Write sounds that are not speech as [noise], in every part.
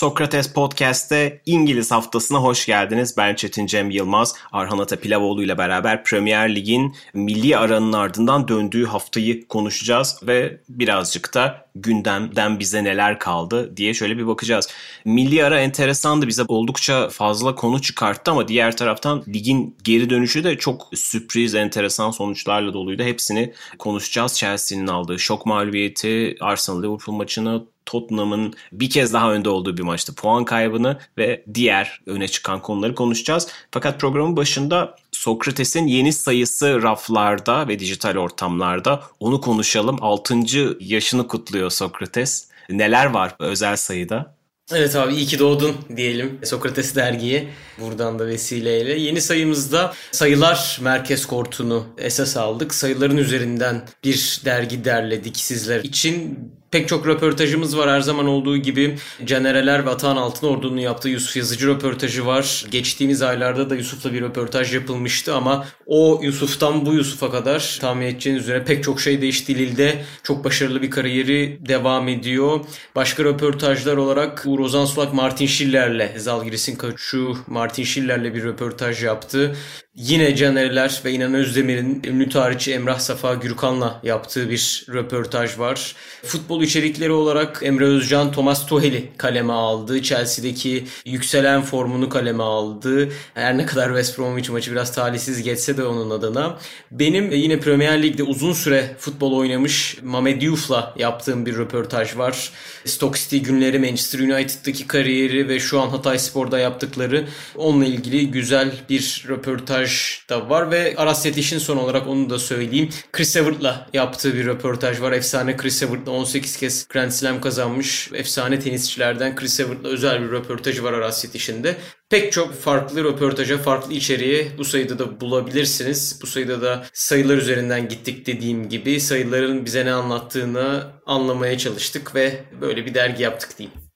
Sokrates Podcast'te İngiliz haftasına hoş geldiniz. Ben Çetin Cem Yılmaz, Arhan Atapilavoğlu ile beraber Premier Lig'in milli aranın ardından döndüğü haftayı konuşacağız ve birazcık da gündemden bize neler kaldı diye şöyle bir bakacağız. Milli ara enteresandı bize oldukça fazla konu çıkarttı ama diğer taraftan ligin geri dönüşü de çok sürpriz enteresan sonuçlarla doluydu. Hepsini konuşacağız. Chelsea'nin aldığı şok mağlubiyeti, Arsenal Liverpool maçını, Tottenham'ın bir kez daha önde olduğu bir maçta puan kaybını ve diğer öne çıkan konuları konuşacağız. Fakat programın başında Sokrates'in yeni sayısı raflarda ve dijital ortamlarda onu konuşalım. 6. yaşını kutluyor Sokrates. Neler var özel sayıda? Evet abi iyi ki doğdun diyelim Sokrates dergiye. Buradan da vesileyle. Yeni sayımızda sayılar merkez kortunu esas aldık. Sayıların üzerinden bir dergi derledik sizler için. Pek çok röportajımız var her zaman olduğu gibi. Canereler ve Atahan Altınordu'nun yaptığı Yusuf Yazıcı röportajı var. Geçtiğimiz aylarda da Yusuf'la bir röportaj yapılmıştı ama o Yusuf'tan bu Yusuf'a kadar tahmin edeceğiniz üzere pek çok şey değişti. Lille'de çok başarılı bir kariyeri devam ediyor. Başka röportajlar olarak Uğur Ozan Sulak Martin Schiller'le Zalgiris'in koçu Martin Schiller'le bir röportaj yaptı. Yine Canerler ve İnan Özdemir'in ünlü tarihçi Emrah Safa Gürkan'la yaptığı bir röportaj var. Futbol içerikleri olarak Emre Özcan Thomas Tuchel'i kaleme aldı. Chelsea'deki yükselen formunu kaleme aldı. Her ne kadar West Bromwich maçı biraz talihsiz geçse de onun adına. Benim yine Premier Lig'de uzun süre futbol oynamış Mamed Diouf'la yaptığım bir röportaj var. Stoke City günleri, Manchester United'daki kariyeri ve şu an Hatay Spor'da yaptıkları onunla ilgili güzel bir röportaj da var ve Aras Yetiş'in son olarak onu da söyleyeyim. Chris Evert'la yaptığı bir röportaj var. Efsane Chris Evert'la 18 kez Grand Slam kazanmış efsane tenisçilerden Chris Evert'la özel bir röportajı var Aras Yetiş'in de. Pek çok farklı röportaja, farklı içeriğe bu sayıda da bulabilirsiniz. Bu sayıda da sayılar üzerinden gittik dediğim gibi sayıların bize ne anlattığını anlamaya çalıştık ve böyle bir dergi yaptık diyeyim.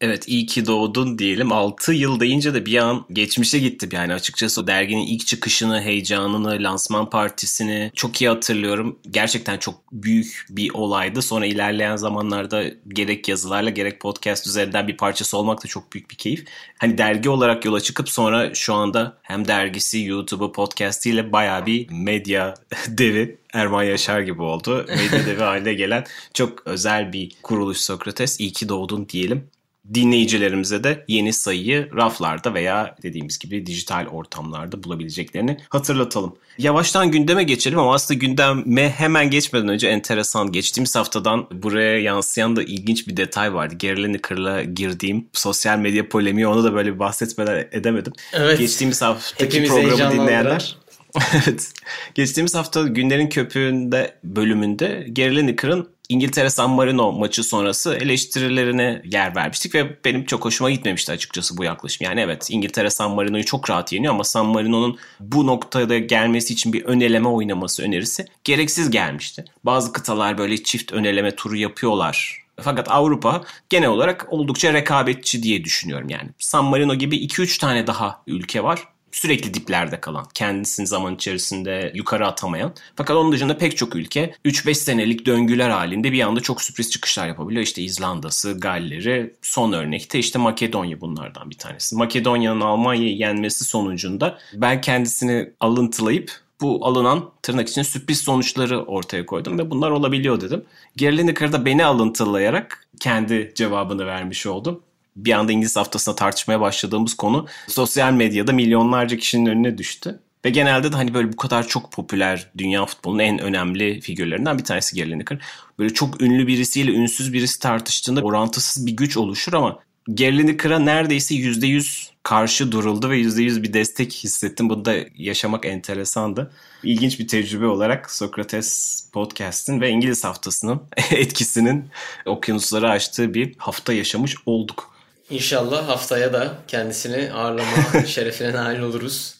Evet iyi ki doğdun diyelim. 6 yıl deyince de bir an geçmişe gittim yani açıkçası o derginin ilk çıkışını, heyecanını, lansman partisini çok iyi hatırlıyorum. Gerçekten çok büyük bir olaydı. Sonra ilerleyen zamanlarda gerek yazılarla gerek podcast üzerinden bir parçası olmak da çok büyük bir keyif. Hani dergi olarak yola çıkıp sonra şu anda hem dergisi, YouTube'u, podcast'iyle bayağı bir medya [laughs] devi Erman Yaşar gibi oldu. Medya devi haline gelen çok özel bir kuruluş Sokrates. İyi ki doğdun diyelim dinleyicilerimize de yeni sayıyı raflarda veya dediğimiz gibi dijital ortamlarda bulabileceklerini hatırlatalım. Yavaştan gündeme geçelim ama aslında gündeme hemen geçmeden önce enteresan geçtiğimiz haftadan buraya yansıyan da ilginç bir detay vardı. Gary Lineker'la girdiğim sosyal medya polemiği onu da böyle bahsetmeden edemedim. Evet. Geçtiğimiz haftaki programı dinleyenler [laughs] evet. Geçtiğimiz hafta Günlerin Köpüğü'nde bölümünde Gary Lineker'ın İngiltere San Marino maçı sonrası eleştirilerine yer vermiştik ve benim çok hoşuma gitmemişti açıkçası bu yaklaşım. Yani evet İngiltere San Marino'yu çok rahat yeniyor ama San Marino'nun bu noktada gelmesi için bir öneleme oynaması önerisi gereksiz gelmişti. Bazı kıtalar böyle çift öneleme turu yapıyorlar fakat Avrupa genel olarak oldukça rekabetçi diye düşünüyorum yani. San Marino gibi 2-3 tane daha ülke var sürekli diplerde kalan, kendisini zaman içerisinde yukarı atamayan. Fakat onun dışında pek çok ülke 3-5 senelik döngüler halinde bir anda çok sürpriz çıkışlar yapabiliyor. İşte İzlanda'sı, Galler'i, son örnekte işte Makedonya bunlardan bir tanesi. Makedonya'nın Almanya'yı yenmesi sonucunda ben kendisini alıntılayıp bu alınan tırnak için sürpriz sonuçları ortaya koydum ve bunlar olabiliyor dedim. Gary Lineker'da beni alıntılayarak kendi cevabını vermiş oldum bir anda İngiliz haftasında tartışmaya başladığımız konu sosyal medyada milyonlarca kişinin önüne düştü. Ve genelde de hani böyle bu kadar çok popüler dünya futbolunun en önemli figürlerinden bir tanesi Gary. Böyle çok ünlü birisiyle ünsüz birisi tartıştığında orantısız bir güç oluşur ama Gary neredeyse %100 karşı duruldu ve %100 bir destek hissettim. Bunu da yaşamak enteresandı. İlginç bir tecrübe olarak Sokrates Podcast'in ve İngiliz haftasının [laughs] etkisinin okyanusları açtığı bir hafta yaşamış olduk. İnşallah haftaya da kendisini ağırlama [laughs] şerefine nail oluruz.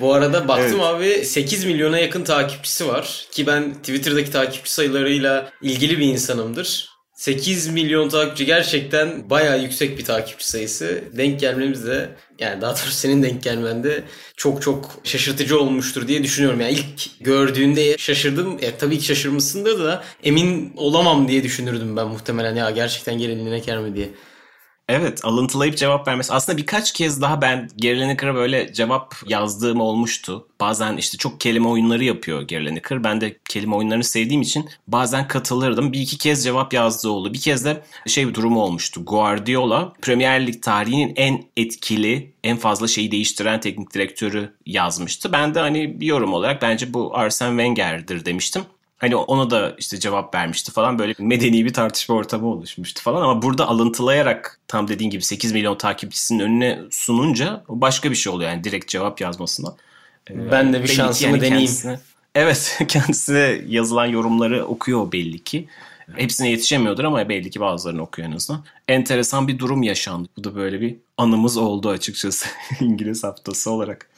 Bu arada baktım evet. abi 8 milyona yakın takipçisi var. Ki ben Twitter'daki takipçi sayılarıyla ilgili bir insanımdır. 8 milyon takipçi gerçekten bayağı yüksek bir takipçi sayısı. Denk gelmemiz de yani daha doğrusu senin denk gelmen de çok çok şaşırtıcı olmuştur diye düşünüyorum. Yani ilk gördüğünde şaşırdım. Ya, tabii ki şaşırmışsındır da emin olamam diye düşünürdüm ben muhtemelen ya gerçekten Gary Lineker mi diye. Evet alıntılayıp cevap vermesi. Aslında birkaç kez daha ben Gary Lineker'a böyle cevap yazdığım olmuştu. Bazen işte çok kelime oyunları yapıyor Gary Lineker. Ben de kelime oyunlarını sevdiğim için bazen katılırdım. Bir iki kez cevap yazdığı oldu. Bir kez de şey bir durumu olmuştu. Guardiola Premier Lig tarihinin en etkili, en fazla şeyi değiştiren teknik direktörü yazmıştı. Ben de hani bir yorum olarak bence bu Arsene Wenger'dir demiştim. Hani ona da işte cevap vermişti falan böyle medeni bir tartışma ortamı oluşmuştu falan ama burada alıntılayarak tam dediğin gibi 8 milyon takipçisinin önüne sununca başka bir şey oluyor yani direkt cevap yazmasına. Ee, ben de bir şansımı yani deneyeyim. Kendisine, evet [laughs] kendisine yazılan yorumları okuyor belli ki. Hepsine yetişemiyordur ama belli ki bazılarını okuyor en azından. Enteresan bir durum yaşandı. Bu da böyle bir anımız oldu açıkçası [laughs] İngiliz haftası olarak.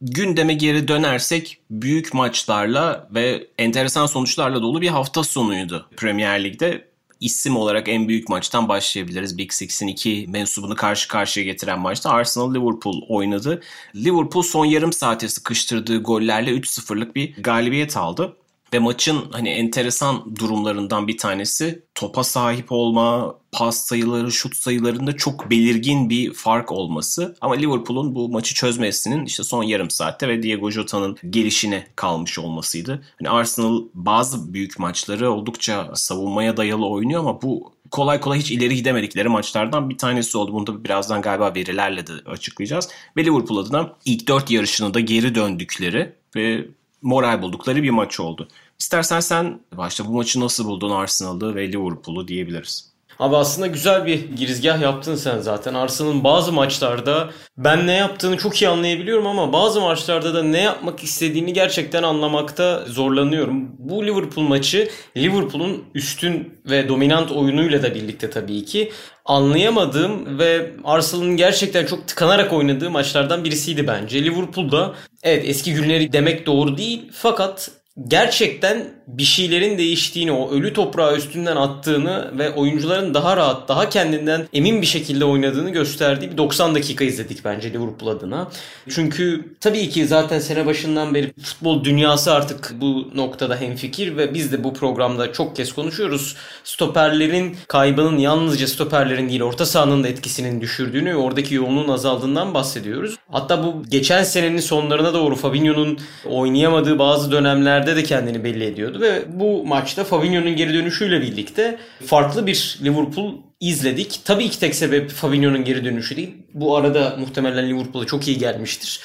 Gündeme geri dönersek büyük maçlarla ve enteresan sonuçlarla dolu bir hafta sonuydu Premier Lig'de. İsim olarak en büyük maçtan başlayabiliriz. Big Six'in iki mensubunu karşı karşıya getiren maçta Arsenal-Liverpool oynadı. Liverpool son yarım saate sıkıştırdığı gollerle 3-0'lık bir galibiyet aldı. Ve maçın hani enteresan durumlarından bir tanesi topa sahip olma, pas sayıları, şut sayılarında çok belirgin bir fark olması. Ama Liverpool'un bu maçı çözmesinin işte son yarım saatte ve Diego Jota'nın gelişine kalmış olmasıydı. Hani Arsenal bazı büyük maçları oldukça savunmaya dayalı oynuyor ama bu kolay kolay hiç ileri gidemedikleri maçlardan bir tanesi oldu. Bunu da birazdan galiba verilerle de açıklayacağız. Ve Liverpool adına ilk dört yarışını da geri döndükleri ve moral buldukları bir maç oldu. İstersen sen başta bu maçı nasıl buldun Arsenal'ı ve Liverpool'u diyebiliriz. Abi aslında güzel bir girizgah yaptın sen zaten. Arsenal'ın bazı maçlarda ben ne yaptığını çok iyi anlayabiliyorum ama bazı maçlarda da ne yapmak istediğini gerçekten anlamakta zorlanıyorum. Bu Liverpool maçı Liverpool'un üstün ve dominant oyunuyla da birlikte tabii ki anlayamadığım ve Arsenal'ın gerçekten çok tıkanarak oynadığı maçlardan birisiydi bence. Liverpool'da evet eski günleri demek doğru değil fakat gerçekten bir şeylerin değiştiğini, o ölü toprağı üstünden attığını ve oyuncuların daha rahat, daha kendinden emin bir şekilde oynadığını gösterdiği bir 90 dakika izledik bence Liverpool adına. Çünkü tabii ki zaten sene başından beri futbol dünyası artık bu noktada hemfikir ve biz de bu programda çok kez konuşuyoruz. Stoperlerin kaybının yalnızca stoperlerin değil orta sahanın da etkisinin düşürdüğünü oradaki yoğunluğun azaldığından bahsediyoruz. Hatta bu geçen senenin sonlarına doğru Fabinho'nun oynayamadığı bazı dönemlerde de kendini belli ediyordu ve bu maçta Fabinho'nun geri dönüşüyle birlikte farklı bir Liverpool izledik. Tabii ki tek sebep Fabinho'nun geri dönüşü değil. Bu arada muhtemelen Liverpool'a çok iyi gelmiştir.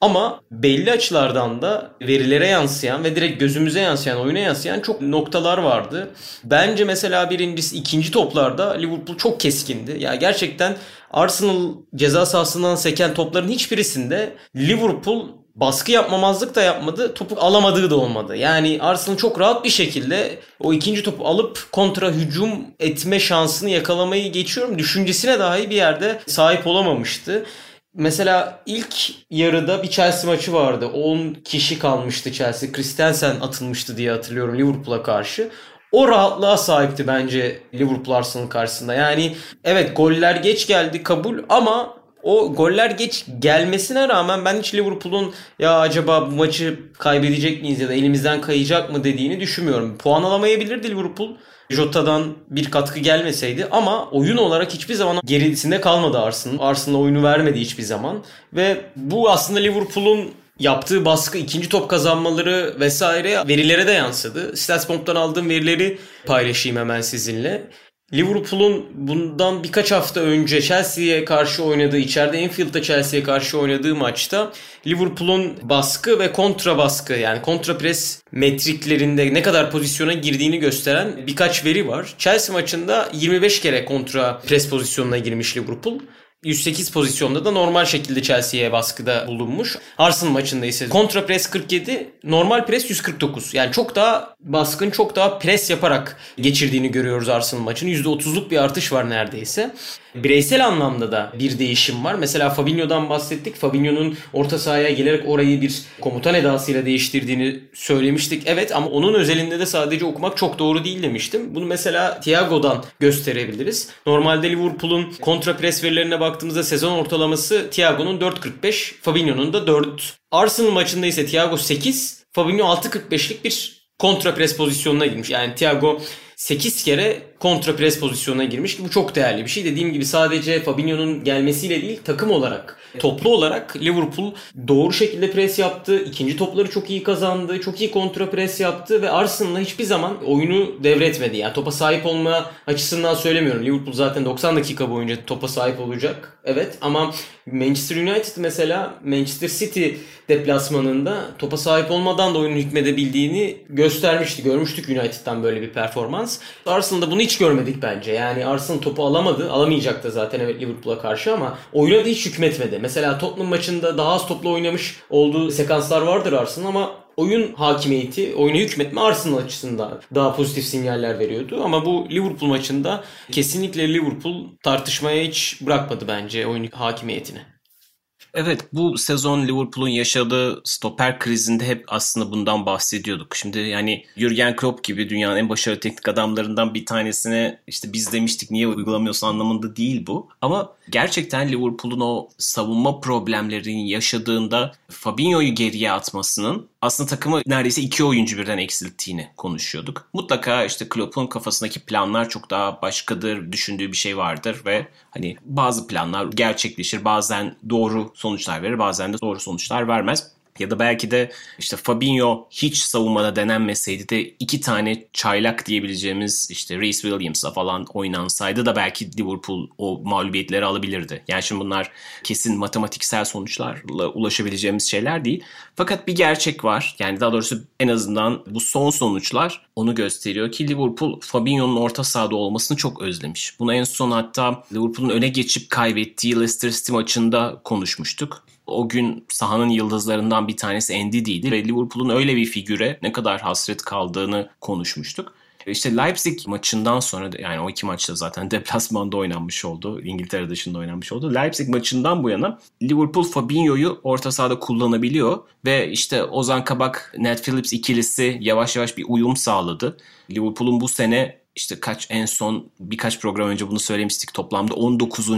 Ama belli açılardan da verilere yansıyan ve direkt gözümüze yansıyan, oyuna yansıyan çok noktalar vardı. Bence mesela birincisi ikinci toplarda Liverpool çok keskindi. Ya gerçekten Arsenal ceza sahasından seken topların hiçbirisinde Liverpool baskı yapmamazlık da yapmadı. Topu alamadığı da olmadı. Yani Arsenal çok rahat bir şekilde o ikinci topu alıp kontra hücum etme şansını yakalamayı geçiyorum. Düşüncesine dahi bir yerde sahip olamamıştı. Mesela ilk yarıda bir Chelsea maçı vardı. 10 kişi kalmıştı Chelsea. Christensen atılmıştı diye hatırlıyorum Liverpool'a karşı. O rahatlığa sahipti bence Liverpool Arsenal karşısında. Yani evet goller geç geldi kabul ama o goller geç gelmesine rağmen ben hiç Liverpool'un ya acaba bu maçı kaybedecek miyiz ya da elimizden kayacak mı dediğini düşünmüyorum. Puan alamayabilirdi Liverpool. Jota'dan bir katkı gelmeseydi ama oyun olarak hiçbir zaman gerisinde kalmadı Arsenal. Arsenal oyunu vermedi hiçbir zaman ve bu aslında Liverpool'un yaptığı baskı, ikinci top kazanmaları vesaire verilere de yansıdı. Statsbomb'dan aldığım verileri paylaşayım hemen sizinle. Liverpool'un bundan birkaç hafta önce Chelsea'ye karşı oynadığı, içeride Enfield'da Chelsea'ye karşı oynadığı maçta Liverpool'un baskı ve kontra baskı yani kontra pres metriklerinde ne kadar pozisyona girdiğini gösteren birkaç veri var. Chelsea maçında 25 kere kontra pres pozisyonuna girmiş Liverpool. 108 pozisyonda da normal şekilde Chelsea'ye baskıda bulunmuş. Arsenal maçında ise kontra pres 47, normal pres 149. Yani çok daha baskın, çok daha pres yaparak geçirdiğini görüyoruz Arsenal maçını. %30'luk bir artış var neredeyse. Bireysel anlamda da bir değişim var. Mesela Fabinho'dan bahsettik. Fabinho'nun orta sahaya gelerek orayı bir komutan edasıyla değiştirdiğini söylemiştik. Evet ama onun özelinde de sadece okumak çok doğru değil demiştim. Bunu mesela Thiago'dan gösterebiliriz. Normalde Liverpool'un kontra pres verilerine baktığımızda sezon ortalaması Thiago'nun 4.45, Fabinho'nun da 4. Arsenal maçında ise Thiago 8, Fabinho 6.45'lik bir kontra pres pozisyonuna girmiş. Yani Thiago 8 kere kontra pres pozisyonuna girmiş. Bu çok değerli bir şey. Dediğim gibi sadece Fabinho'nun gelmesiyle değil takım olarak, toplu olarak Liverpool doğru şekilde pres yaptı. İkinci topları çok iyi kazandı. Çok iyi kontra pres yaptı ve Arsenal'la hiçbir zaman oyunu devretmedi. Yani topa sahip olma açısından söylemiyorum. Liverpool zaten 90 dakika boyunca topa sahip olacak. Evet ama Manchester United mesela Manchester City deplasmanında topa sahip olmadan da oyunun hükmedebildiğini göstermişti. Görmüştük United'dan böyle bir performans. Arsenal'da bunu hiç görmedik bence. Yani Arsenal topu alamadı. Alamayacaktı zaten evet Liverpool'a karşı ama oyuna da hiç hükmetmedi. Mesela Tottenham maçında daha az topla oynamış olduğu sekanslar vardır Arsenal ama oyun hakimiyeti, oyuna hükmetme Arsenal açısından daha pozitif sinyaller veriyordu. Ama bu Liverpool maçında kesinlikle Liverpool tartışmaya hiç bırakmadı bence oyun hakimiyetini. Evet bu sezon Liverpool'un yaşadığı stoper krizinde hep aslında bundan bahsediyorduk. Şimdi yani Jurgen Klopp gibi dünyanın en başarılı teknik adamlarından bir tanesine işte biz demiştik niye uygulamıyorsun anlamında değil bu. Ama gerçekten Liverpool'un o savunma problemlerini yaşadığında Fabinho'yu geriye atmasının aslında takımı neredeyse iki oyuncu birden eksilttiğini konuşuyorduk. Mutlaka işte Klopp'un kafasındaki planlar çok daha başkadır, düşündüğü bir şey vardır ve hani bazı planlar gerçekleşir, bazen doğru sonuçlar verir, bazen de doğru sonuçlar vermez. Ya da belki de işte Fabinho hiç savunmada denenmeseydi de iki tane çaylak diyebileceğimiz işte Reece Williams'a falan oynansaydı da belki Liverpool o mağlubiyetleri alabilirdi. Yani şimdi bunlar kesin matematiksel sonuçlarla ulaşabileceğimiz şeyler değil. Fakat bir gerçek var. Yani daha doğrusu en azından bu son sonuçlar onu gösteriyor ki Liverpool Fabinho'nun orta sahada olmasını çok özlemiş. Bunu en son hatta Liverpool'un öne geçip kaybettiği Leicester City maçında konuşmuştuk o gün sahanın yıldızlarından bir tanesi Ndidi'ydi ve Liverpool'un öyle bir figüre ne kadar hasret kaldığını konuşmuştuk. İşte Leipzig maçından sonra yani o iki maçta zaten [laughs] deplasmanda oynanmış oldu. İngiltere dışında oynanmış oldu. Leipzig maçından bu yana Liverpool Fabinho'yu orta sahada kullanabiliyor ve işte Ozan Kabak, Ned Phillips ikilisi yavaş yavaş bir uyum sağladı. Liverpool'un bu sene işte kaç en son birkaç program önce bunu söylemiştik toplamda 19.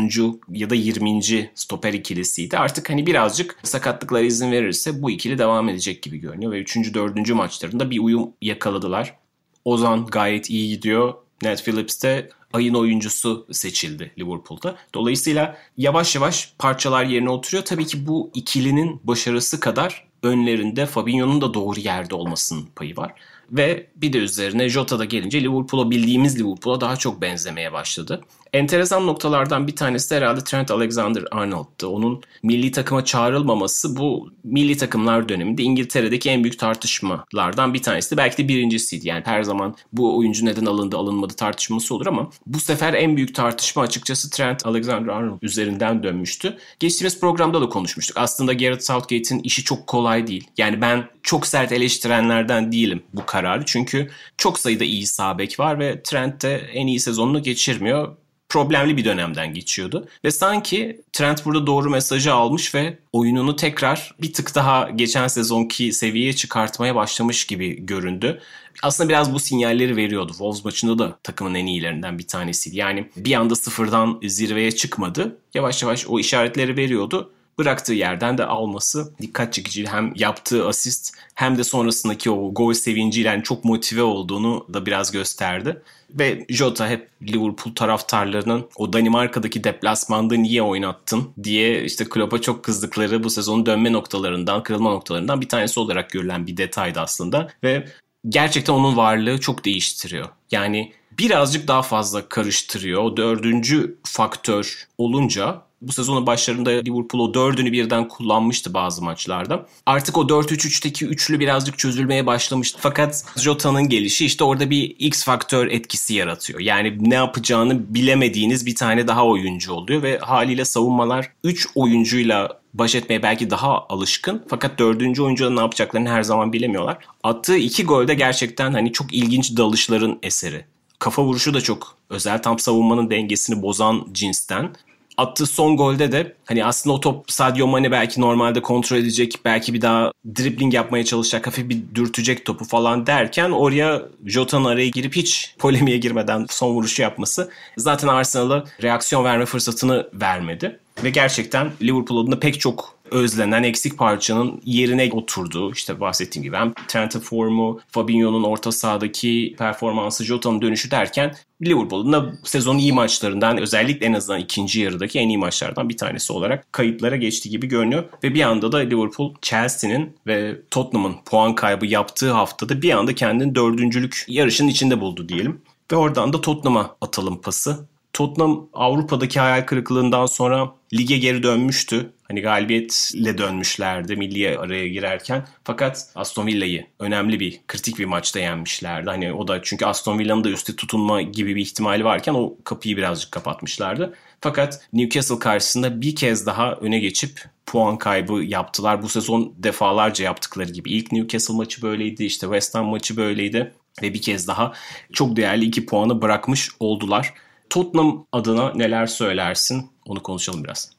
ya da 20. stoper ikilisiydi. Artık hani birazcık sakatlıklara izin verirse bu ikili devam edecek gibi görünüyor ve 3. 4. maçlarında bir uyum yakaladılar. Ozan gayet iyi gidiyor. Ned Phillips de ayın oyuncusu seçildi Liverpool'da. Dolayısıyla yavaş yavaş parçalar yerine oturuyor. Tabii ki bu ikilinin başarısı kadar önlerinde Fabinho'nun da doğru yerde olmasının payı var. Ve bir de üzerine Jota'da gelince Liverpool'a bildiğimiz Liverpool'a daha çok benzemeye başladı. Enteresan noktalardan bir tanesi de herhalde Trent Alexander-Arnold'tu. Onun milli takıma çağrılmaması bu milli takımlar döneminde İngiltere'deki en büyük tartışmalardan bir tanesi. Belki de birincisiydi. Yani her zaman bu oyuncu neden alındı alınmadı tartışması olur ama bu sefer en büyük tartışma açıkçası Trent Alexander-Arnold üzerinden dönmüştü. Geçtiğimiz programda da konuşmuştuk. Aslında Gareth Southgate'in işi çok kolay değil. Yani ben çok sert eleştirenlerden değilim bu kararı. Çünkü çok sayıda iyi sağ var ve Trent de en iyi sezonunu geçirmiyor problemli bir dönemden geçiyordu. Ve sanki Trent burada doğru mesajı almış ve oyununu tekrar bir tık daha geçen sezonki seviyeye çıkartmaya başlamış gibi göründü. Aslında biraz bu sinyalleri veriyordu. Wolves maçında da takımın en iyilerinden bir tanesiydi. Yani bir anda sıfırdan zirveye çıkmadı. Yavaş yavaş o işaretleri veriyordu bıraktığı yerden de alması dikkat çekici. Hem yaptığı asist hem de sonrasındaki o gol sevinciyle yani çok motive olduğunu da biraz gösterdi. Ve Jota hep Liverpool taraftarlarının o Danimarka'daki deplasmanda niye oynattın diye işte Klopp'a çok kızdıkları bu sezonun dönme noktalarından, kırılma noktalarından bir tanesi olarak görülen bir detaydı aslında. Ve gerçekten onun varlığı çok değiştiriyor. Yani birazcık daha fazla karıştırıyor. O dördüncü faktör olunca bu sezonun başlarında Liverpool o dördünü birden kullanmıştı bazı maçlarda. Artık o 4-3-3'teki üçlü birazcık çözülmeye başlamıştı. Fakat Jota'nın gelişi işte orada bir X faktör etkisi yaratıyor. Yani ne yapacağını bilemediğiniz bir tane daha oyuncu oluyor ve haliyle savunmalar 3 oyuncuyla baş etmeye belki daha alışkın. Fakat dördüncü oyuncuda ne yapacaklarını her zaman bilemiyorlar. Attığı iki golde gerçekten hani çok ilginç dalışların eseri. Kafa vuruşu da çok özel. Tam savunmanın dengesini bozan cinsten attığı son golde de hani aslında o top Sadio Mane belki normalde kontrol edecek, belki bir daha dribbling yapmaya çalışacak, hafif bir dürtecek topu falan derken oraya Jota'nın araya girip hiç polemiğe girmeden son vuruşu yapması zaten Arsenal'a reaksiyon verme fırsatını vermedi. Ve gerçekten Liverpool adına pek çok özlenen eksik parçanın yerine oturdu. İşte bahsettiğim gibi hem Trent'in formu, Fabinho'nun orta sahadaki performansı, Jota'nın dönüşü derken Liverpool'un da sezonun iyi maçlarından özellikle en azından ikinci yarıdaki en iyi maçlardan bir tanesi olarak kayıtlara geçti gibi görünüyor. Ve bir anda da Liverpool Chelsea'nin ve Tottenham'ın puan kaybı yaptığı haftada bir anda kendini dördüncülük yarışının içinde buldu diyelim. Ve oradan da Tottenham'a atalım pası. Tottenham Avrupa'daki hayal kırıklığından sonra lige geri dönmüştü. Hani galibiyetle dönmüşlerdi milli araya girerken. Fakat Aston Villa'yı önemli bir, kritik bir maçta yenmişlerdi. Hani o da çünkü Aston Villa'nın da üstte tutunma gibi bir ihtimali varken o kapıyı birazcık kapatmışlardı. Fakat Newcastle karşısında bir kez daha öne geçip puan kaybı yaptılar. Bu sezon defalarca yaptıkları gibi. İlk Newcastle maçı böyleydi, işte West Ham maçı böyleydi. Ve bir kez daha çok değerli iki puanı bırakmış oldular. Tottenham adına neler söylersin? Onu konuşalım biraz.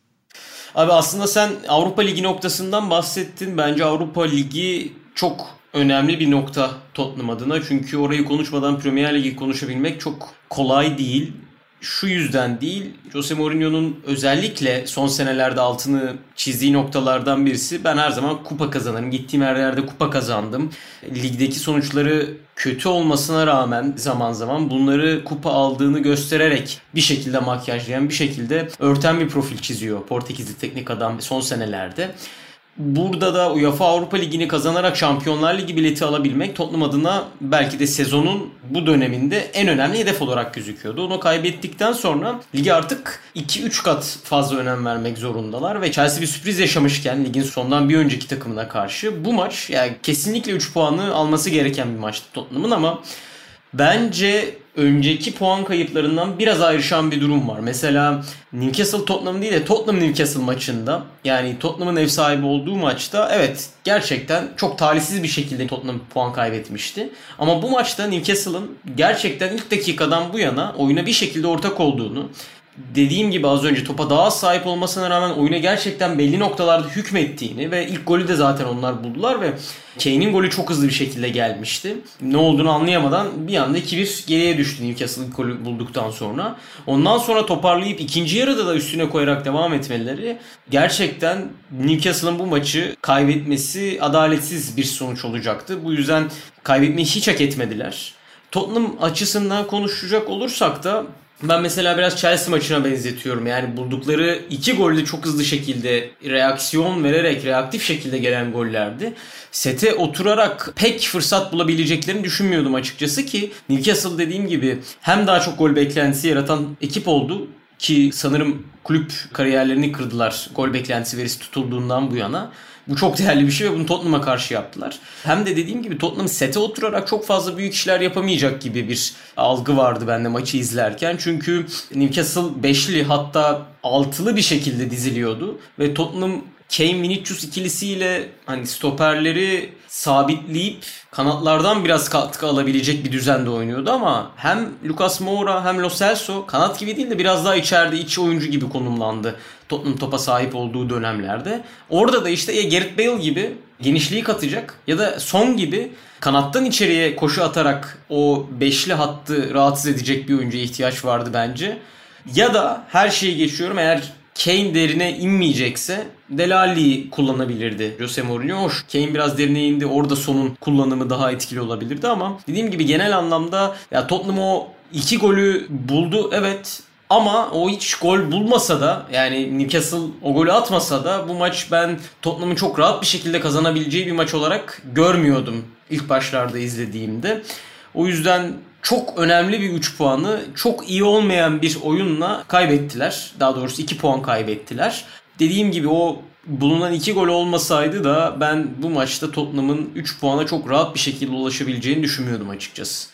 Abi aslında sen Avrupa Ligi noktasından bahsettin. Bence Avrupa Ligi çok önemli bir nokta Tottenham adına. Çünkü orayı konuşmadan Premier Ligi konuşabilmek çok kolay değil şu yüzden değil. Jose Mourinho'nun özellikle son senelerde altını çizdiği noktalardan birisi ben her zaman kupa kazanırım. Gittiğim her yerde kupa kazandım. Ligdeki sonuçları kötü olmasına rağmen zaman zaman bunları kupa aldığını göstererek bir şekilde makyajlayan, bir şekilde örten bir profil çiziyor Portekizli teknik adam son senelerde. Burada da UEFA Avrupa Ligi'ni kazanarak Şampiyonlar Ligi bileti alabilmek Tottenham adına belki de sezonun bu döneminde en önemli hedef olarak gözüküyordu. Onu kaybettikten sonra ligi artık 2-3 kat fazla önem vermek zorundalar ve Chelsea bir sürpriz yaşamışken ligin sondan bir önceki takımına karşı bu maç yani kesinlikle 3 puanı alması gereken bir maçtı Tottenham'ın ama bence önceki puan kayıplarından biraz ayrışan bir durum var. Mesela Newcastle Tottenham değil de Tottenham Newcastle maçında yani Tottenham'ın ev sahibi olduğu maçta evet gerçekten çok talihsiz bir şekilde Tottenham puan kaybetmişti. Ama bu maçta Newcastle'ın gerçekten ilk dakikadan bu yana oyuna bir şekilde ortak olduğunu dediğim gibi az önce topa daha sahip olmasına rağmen oyuna gerçekten belli noktalarda hükmettiğini ve ilk golü de zaten onlar buldular ve Kane'in golü çok hızlı bir şekilde gelmişti. Ne olduğunu anlayamadan bir anda 2-1 geriye düştü Newcastle ilk golü bulduktan sonra. Ondan sonra toparlayıp ikinci yarıda da üstüne koyarak devam etmeleri gerçekten Newcastle'ın bu maçı kaybetmesi adaletsiz bir sonuç olacaktı. Bu yüzden kaybetmeyi hiç hak etmediler. Tottenham açısından konuşacak olursak da ben mesela biraz Chelsea maçına benzetiyorum. Yani buldukları iki golde çok hızlı şekilde reaksiyon vererek reaktif şekilde gelen gollerdi. Sete oturarak pek fırsat bulabileceklerini düşünmüyordum açıkçası ki Newcastle dediğim gibi hem daha çok gol beklentisi yaratan ekip oldu ki sanırım kulüp kariyerlerini kırdılar gol beklentisi verisi tutulduğundan bu yana. Bu çok değerli bir şey ve bunu Tottenham'a karşı yaptılar. Hem de dediğim gibi Tottenham sete oturarak çok fazla büyük işler yapamayacak gibi bir algı vardı bende maçı izlerken. Çünkü Newcastle beşli hatta altılı bir şekilde diziliyordu ve Tottenham Kane Vinicius ikilisiyle hani stoperleri sabitleyip kanatlardan biraz katkı alabilecek bir düzende oynuyordu ama hem Lucas Moura hem Lo Celso kanat gibi değil de biraz daha içeride iç oyuncu gibi konumlandı Tottenham topa sahip olduğu dönemlerde. Orada da işte ya Gareth Bale gibi genişliği katacak ya da Son gibi kanattan içeriye koşu atarak o beşli hattı rahatsız edecek bir oyuncuya ihtiyaç vardı bence. Ya da her şeyi geçiyorum eğer Kane derine inmeyecekse Delali'yi kullanabilirdi Jose Mourinho. Hoş Kane biraz derine indi. Orada sonun kullanımı daha etkili olabilirdi ama dediğim gibi genel anlamda ya Tottenham o iki golü buldu evet ama o hiç gol bulmasa da yani Newcastle o golü atmasa da bu maç ben Tottenham'ın çok rahat bir şekilde kazanabileceği bir maç olarak görmüyordum ilk başlarda izlediğimde. O yüzden çok önemli bir 3 puanı çok iyi olmayan bir oyunla kaybettiler. Daha doğrusu 2 puan kaybettiler. Dediğim gibi o bulunan 2 gol olmasaydı da ben bu maçta Tottenham'ın 3 puana çok rahat bir şekilde ulaşabileceğini düşünmüyordum açıkçası.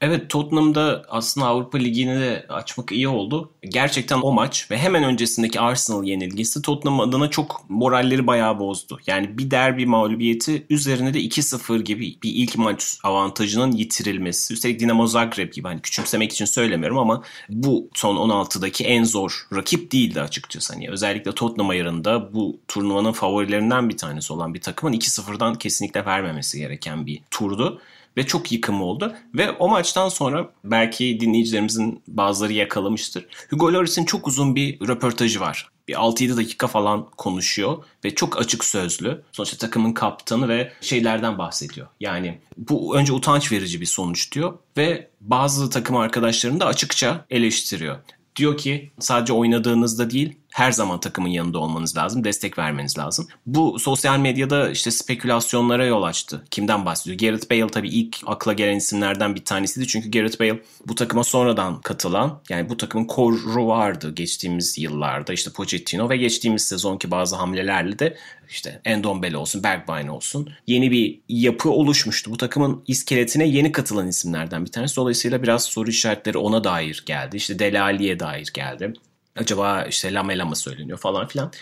Evet Tottenham'da aslında Avrupa Ligi'ni de açmak iyi oldu. Gerçekten o maç ve hemen öncesindeki Arsenal yenilgisi Tottenham adına çok moralleri bayağı bozdu. Yani bir derbi mağlubiyeti üzerine de 2-0 gibi bir ilk maç avantajının yitirilmesi. Üstelik Dinamo Zagreb gibi hani küçümsemek için söylemiyorum ama bu son 16'daki en zor rakip değildi açıkçası. Hani özellikle Tottenham ayarında bu turnuvanın favorilerinden bir tanesi olan bir takımın 2-0'dan kesinlikle vermemesi gereken bir turdu ve çok yıkım oldu. Ve o maçtan sonra belki dinleyicilerimizin bazıları yakalamıştır. Hugo Lloris'in çok uzun bir röportajı var. Bir 6-7 dakika falan konuşuyor ve çok açık sözlü. Sonuçta takımın kaptanı ve şeylerden bahsediyor. Yani bu önce utanç verici bir sonuç diyor ve bazı takım arkadaşlarını da açıkça eleştiriyor. Diyor ki sadece oynadığınızda değil her zaman takımın yanında olmanız lazım, destek vermeniz lazım. Bu sosyal medyada işte spekülasyonlara yol açtı. Kimden bahsediyor? Gareth Bale tabii ilk akla gelen isimlerden bir tanesiydi. Çünkü Gareth Bale bu takıma sonradan katılan, yani bu takımın koru vardı geçtiğimiz yıllarda. İşte Pochettino ve geçtiğimiz sezonki bazı hamlelerle de işte Endombele olsun, Bergwijn olsun yeni bir yapı oluşmuştu. Bu takımın iskeletine yeni katılan isimlerden bir tanesi. Dolayısıyla biraz soru işaretleri ona dair geldi. İşte Delali'ye dair geldi. Acaba işte Lamela mı söyleniyor falan filan.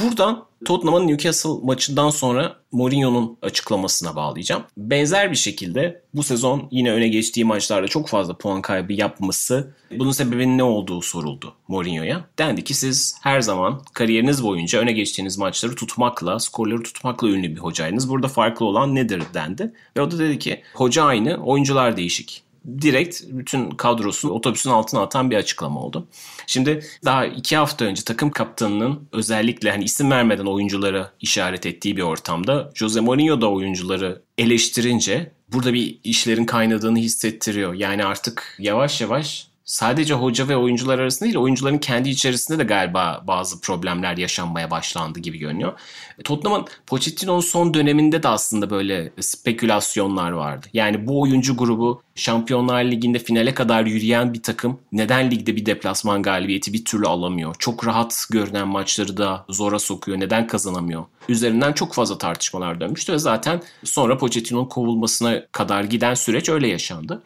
Buradan Tottenham'ın Newcastle maçından sonra Mourinho'nun açıklamasına bağlayacağım. Benzer bir şekilde bu sezon yine öne geçtiği maçlarda çok fazla puan kaybı yapması bunun sebebinin ne olduğu soruldu Mourinho'ya. Dendi ki siz her zaman kariyeriniz boyunca öne geçtiğiniz maçları tutmakla, skorları tutmakla ünlü bir hocaydınız. Burada farklı olan nedir dendi. Ve o da dedi ki hoca aynı, oyuncular değişik direkt bütün kadrosunu otobüsün altına atan bir açıklama oldu. Şimdi daha iki hafta önce takım kaptanının özellikle hani isim vermeden oyunculara işaret ettiği bir ortamda Jose Mourinho da oyuncuları eleştirince burada bir işlerin kaynadığını hissettiriyor. Yani artık yavaş yavaş sadece hoca ve oyuncular arasında değil oyuncuların kendi içerisinde de galiba bazı problemler yaşanmaya başlandı gibi görünüyor. E, Tottenham'ın Pochettino'nun son döneminde de aslında böyle spekülasyonlar vardı. Yani bu oyuncu grubu Şampiyonlar Ligi'nde finale kadar yürüyen bir takım neden ligde bir deplasman galibiyeti bir türlü alamıyor? Çok rahat görünen maçları da zora sokuyor. Neden kazanamıyor? Üzerinden çok fazla tartışmalar dönmüştü ve zaten sonra Pochettino'nun kovulmasına kadar giden süreç öyle yaşandı.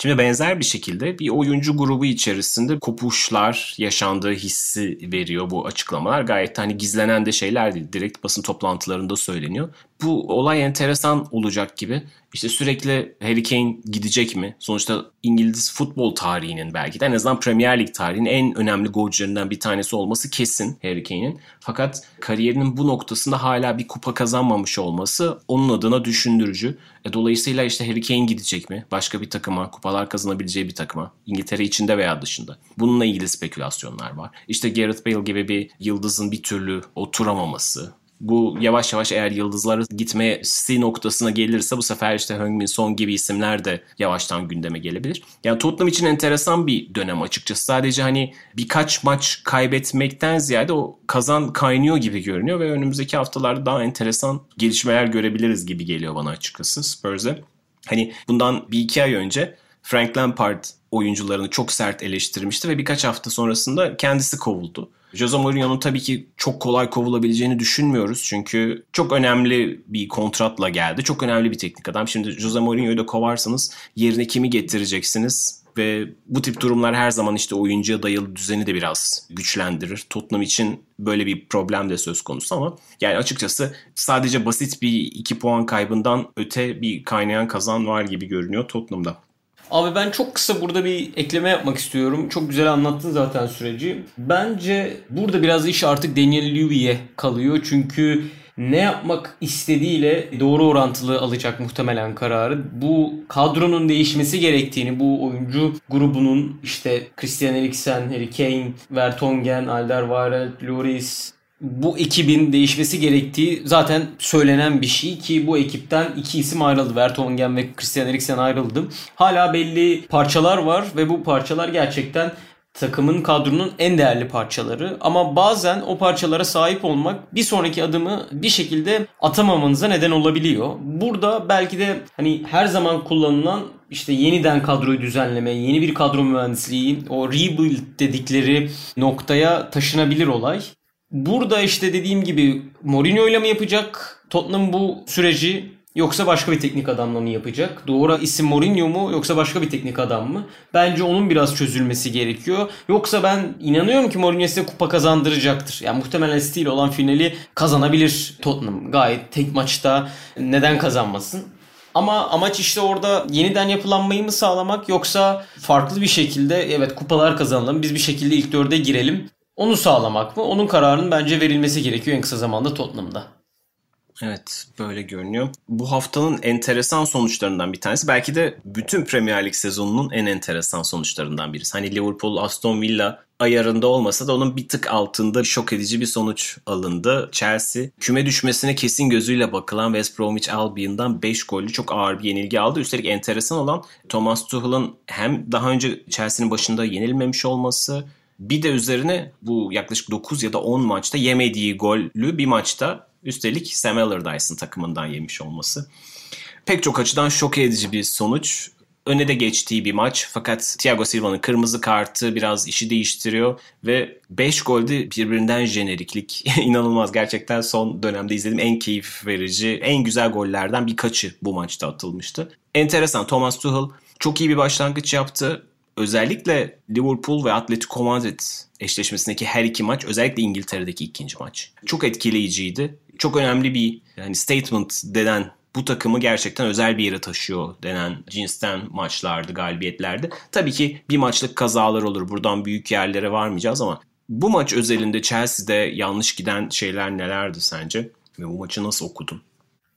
Şimdi benzer bir şekilde bir oyuncu grubu içerisinde kopuşlar yaşandığı hissi veriyor bu açıklamalar. Gayet hani gizlenen de şeyler değil. Direkt basın toplantılarında söyleniyor. Bu olay enteresan olacak gibi. İşte sürekli Harry Kane gidecek mi? Sonuçta İngiliz futbol tarihinin belki de en azından Premier Lig tarihinin en önemli golcülerinden bir tanesi olması kesin Harry Kane'in. Fakat kariyerinin bu noktasında hala bir kupa kazanmamış olması onun adına düşündürücü. E, dolayısıyla işte Harry Kane gidecek mi? Başka bir takıma, kupalar kazanabileceği bir takıma. İngiltere içinde veya dışında. Bununla ilgili spekülasyonlar var. İşte Gareth Bale gibi bir yıldızın bir türlü oturamaması, bu yavaş yavaş eğer yıldızlara gitmesi noktasına gelirse bu sefer işte Heung-min Son gibi isimler de yavaştan gündeme gelebilir. Yani Tottenham için enteresan bir dönem açıkçası. Sadece hani birkaç maç kaybetmekten ziyade o kazan kaynıyor gibi görünüyor ve önümüzdeki haftalarda daha enteresan gelişmeler görebiliriz gibi geliyor bana açıkçası Spurs'e. Hani bundan bir iki ay önce Frank Lampard oyuncularını çok sert eleştirmişti ve birkaç hafta sonrasında kendisi kovuldu. Jose Mourinho'nun tabii ki çok kolay kovulabileceğini düşünmüyoruz. Çünkü çok önemli bir kontratla geldi. Çok önemli bir teknik adam. Şimdi Jose Mourinho'yu da kovarsanız yerine kimi getireceksiniz? Ve bu tip durumlar her zaman işte oyuncuya dayalı düzeni de biraz güçlendirir. Tottenham için böyle bir problem de söz konusu ama yani açıkçası sadece basit bir iki puan kaybından öte bir kaynayan kazan var gibi görünüyor Tottenham'da. Abi ben çok kısa burada bir ekleme yapmak istiyorum. Çok güzel anlattın zaten süreci. Bence burada biraz iş artık Daniel Levy'ye kalıyor. Çünkü ne yapmak istediğiyle doğru orantılı alacak muhtemelen kararı. Bu kadronun değişmesi gerektiğini, bu oyuncu grubunun işte Christian Eriksen, Harry Kane, Vertonghen, Alderweireld, Lloris, bu ekibin değişmesi gerektiği zaten söylenen bir şey ki bu ekipten iki isim ayrıldı. Vertonghen ve Christian Eriksen ayrıldı. Hala belli parçalar var ve bu parçalar gerçekten takımın kadronun en değerli parçaları. Ama bazen o parçalara sahip olmak bir sonraki adımı bir şekilde atamamanıza neden olabiliyor. Burada belki de hani her zaman kullanılan işte yeniden kadroyu düzenleme, yeni bir kadro mühendisliği, o rebuild dedikleri noktaya taşınabilir olay. Burada işte dediğim gibi Mourinho ile mi yapacak Tottenham bu süreci Yoksa başka bir teknik adamla mı yapacak? Doğru isim Mourinho mu yoksa başka bir teknik adam mı? Bence onun biraz çözülmesi gerekiyor. Yoksa ben inanıyorum ki Mourinho size kupa kazandıracaktır. Yani muhtemelen Steel olan finali kazanabilir Tottenham. Gayet tek maçta neden kazanmasın? Ama amaç işte orada yeniden yapılanmayı mı sağlamak yoksa farklı bir şekilde evet kupalar kazanalım biz bir şekilde ilk dörde girelim. Onu sağlamak mı? Onun kararının bence verilmesi gerekiyor en kısa zamanda Tottenham'da. Evet böyle görünüyor. Bu haftanın enteresan sonuçlarından bir tanesi. Belki de bütün Premier Lig sezonunun en enteresan sonuçlarından birisi. Hani Liverpool, Aston Villa ayarında olmasa da onun bir tık altında şok edici bir sonuç alındı. Chelsea küme düşmesine kesin gözüyle bakılan West Bromwich Albion'dan 5 gollü çok ağır bir yenilgi aldı. Üstelik enteresan olan Thomas Tuchel'ın hem daha önce Chelsea'nin başında yenilmemiş olması bir de üzerine bu yaklaşık 9 ya da 10 maçta yemediği gollü bir maçta üstelik Sam Allardyce'ın takımından yemiş olması. Pek çok açıdan şok edici bir sonuç. Öne de geçtiği bir maç fakat Thiago Silva'nın kırmızı kartı biraz işi değiştiriyor ve 5 golde birbirinden jeneriklik [laughs] inanılmaz gerçekten son dönemde izlediğim en keyif verici en güzel gollerden birkaçı bu maçta atılmıştı. Enteresan Thomas Tuchel çok iyi bir başlangıç yaptı özellikle Liverpool ve Atletico Madrid eşleşmesindeki her iki maç özellikle İngiltere'deki ikinci maç çok etkileyiciydi. Çok önemli bir yani statement denen bu takımı gerçekten özel bir yere taşıyor denen cinsten maçlardı, galibiyetlerdi. Tabii ki bir maçlık kazalar olur. Buradan büyük yerlere varmayacağız ama bu maç özelinde Chelsea'de yanlış giden şeyler nelerdi sence? Ve bu maçı nasıl okudun?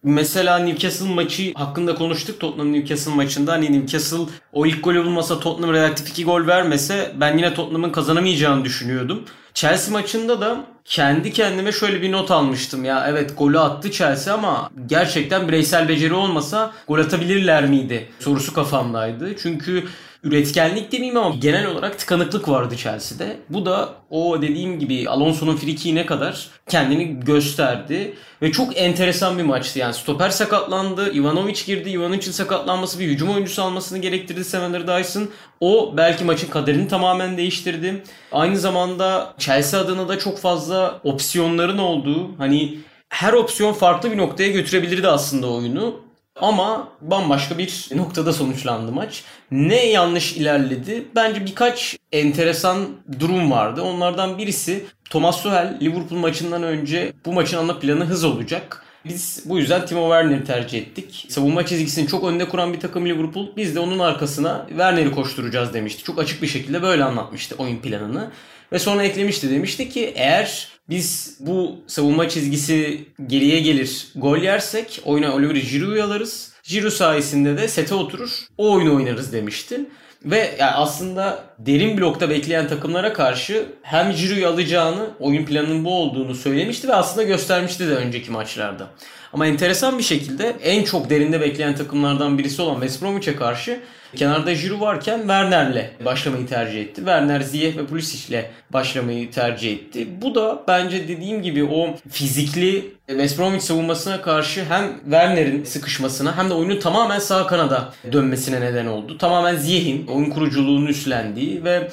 Mesela Newcastle maçı hakkında konuştuk Tottenham Newcastle maçında. Hani Newcastle o ilk golü bulmasa Tottenham reaktif 2 gol vermese ben yine Tottenham'ın kazanamayacağını düşünüyordum. Chelsea maçında da kendi kendime şöyle bir not almıştım ya evet golü attı Chelsea ama gerçekten bireysel beceri olmasa gol atabilirler miydi sorusu kafamdaydı. Çünkü üretkenlik demeyeyim ama genel olarak tıkanıklık vardı Chelsea'de. Bu da o dediğim gibi Alonso'nun frikiğine kadar kendini gösterdi. Ve çok enteresan bir maçtı. Yani stoper sakatlandı. Ivanovic girdi. Ivanovic'in sakatlanması bir hücum oyuncusu almasını gerektirdi Sam Dyson. O belki maçın kaderini tamamen değiştirdi. Aynı zamanda Chelsea adına da çok fazla opsiyonların olduğu hani her opsiyon farklı bir noktaya götürebilirdi aslında oyunu. Ama bambaşka bir noktada sonuçlandı maç. Ne yanlış ilerledi? Bence birkaç enteresan durum vardı. Onlardan birisi Thomas Tuchel Liverpool maçından önce bu maçın ana planı hız olacak. Biz bu yüzden Timo Werner'i tercih ettik. Savunma çizgisini çok önde kuran bir takım Liverpool. Biz de onun arkasına Werner'i koşturacağız demişti. Çok açık bir şekilde böyle anlatmıştı oyun planını. Ve sonra eklemişti demişti ki eğer biz bu savunma çizgisi geriye gelir gol yersek oyuna Oliver Giroud'u alırız. Giroud sayesinde de sete oturur o oyunu oynarız demişti. Ve yani aslında derin blokta bekleyen takımlara karşı hem Giroud'u alacağını, oyun planının bu olduğunu söylemişti ve aslında göstermişti de önceki maçlarda. Ama enteresan bir şekilde en çok derinde bekleyen takımlardan birisi olan West Bromwich'e karşı kenarda Giroud varken Werner'le başlamayı tercih etti. Werner, Ziyech ve Pulisic'le başlamayı tercih etti. Bu da bence dediğim gibi o fizikli West Bromwich savunmasına karşı hem Werner'in sıkışmasına hem de oyunu tamamen sağ kanada dönmesine neden oldu. Tamamen Ziyech'in oyun kuruculuğunu üstlendiği ve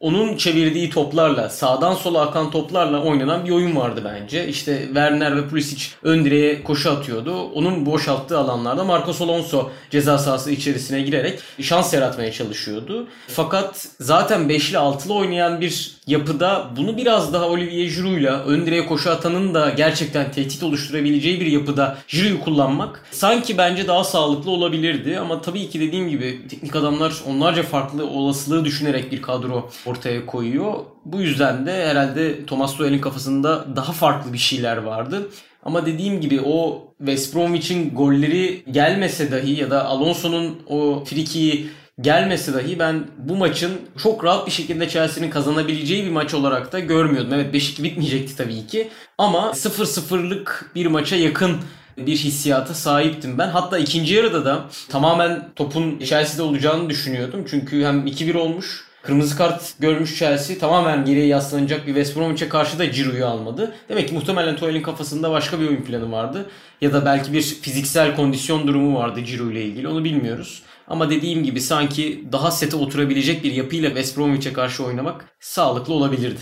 onun çevirdiği toplarla, sağdan sola akan toplarla oynanan bir oyun vardı bence. İşte Werner ve Pulisic ön direğe koşu atıyordu. Onun boşalttığı alanlarda Marcos Alonso ceza sahası içerisine girerek şans yaratmaya çalışıyordu. Fakat zaten 5'li 6'lı oynayan bir yapıda bunu biraz daha Olivier Giroud'la ön direğe koşu atanın da gerçekten tehdit oluşturabileceği bir yapıda Giroud'u kullanmak sanki bence daha sağlıklı olabilirdi. Ama tabii ki dediğim gibi teknik adamlar onlarca farklı olasılığı düşünerek bir kadro ortaya koyuyor. Bu yüzden de herhalde Thomas Tuchel'in kafasında daha farklı bir şeyler vardı. Ama dediğim gibi o West Bromwich'in golleri gelmese dahi ya da Alonso'nun o frikiyi gelmese dahi ben bu maçın çok rahat bir şekilde Chelsea'nin kazanabileceği bir maç olarak da görmüyordum. Evet 5-2 bitmeyecekti tabii ki ama 0-0'lık bir maça yakın bir hissiyata sahiptim ben. Hatta ikinci yarıda da tamamen topun Chelsea'de olacağını düşünüyordum. Çünkü hem 2-1 olmuş Kırmızı kart görmüş Chelsea tamamen geriye yaslanacak bir West Bromwich'e karşı da Giroud'u almadı. Demek ki muhtemelen Tuchel'in kafasında başka bir oyun planı vardı. Ya da belki bir fiziksel kondisyon durumu vardı Giroud ile ilgili onu bilmiyoruz. Ama dediğim gibi sanki daha sete oturabilecek bir yapıyla West Bromwich'e karşı oynamak sağlıklı olabilirdi.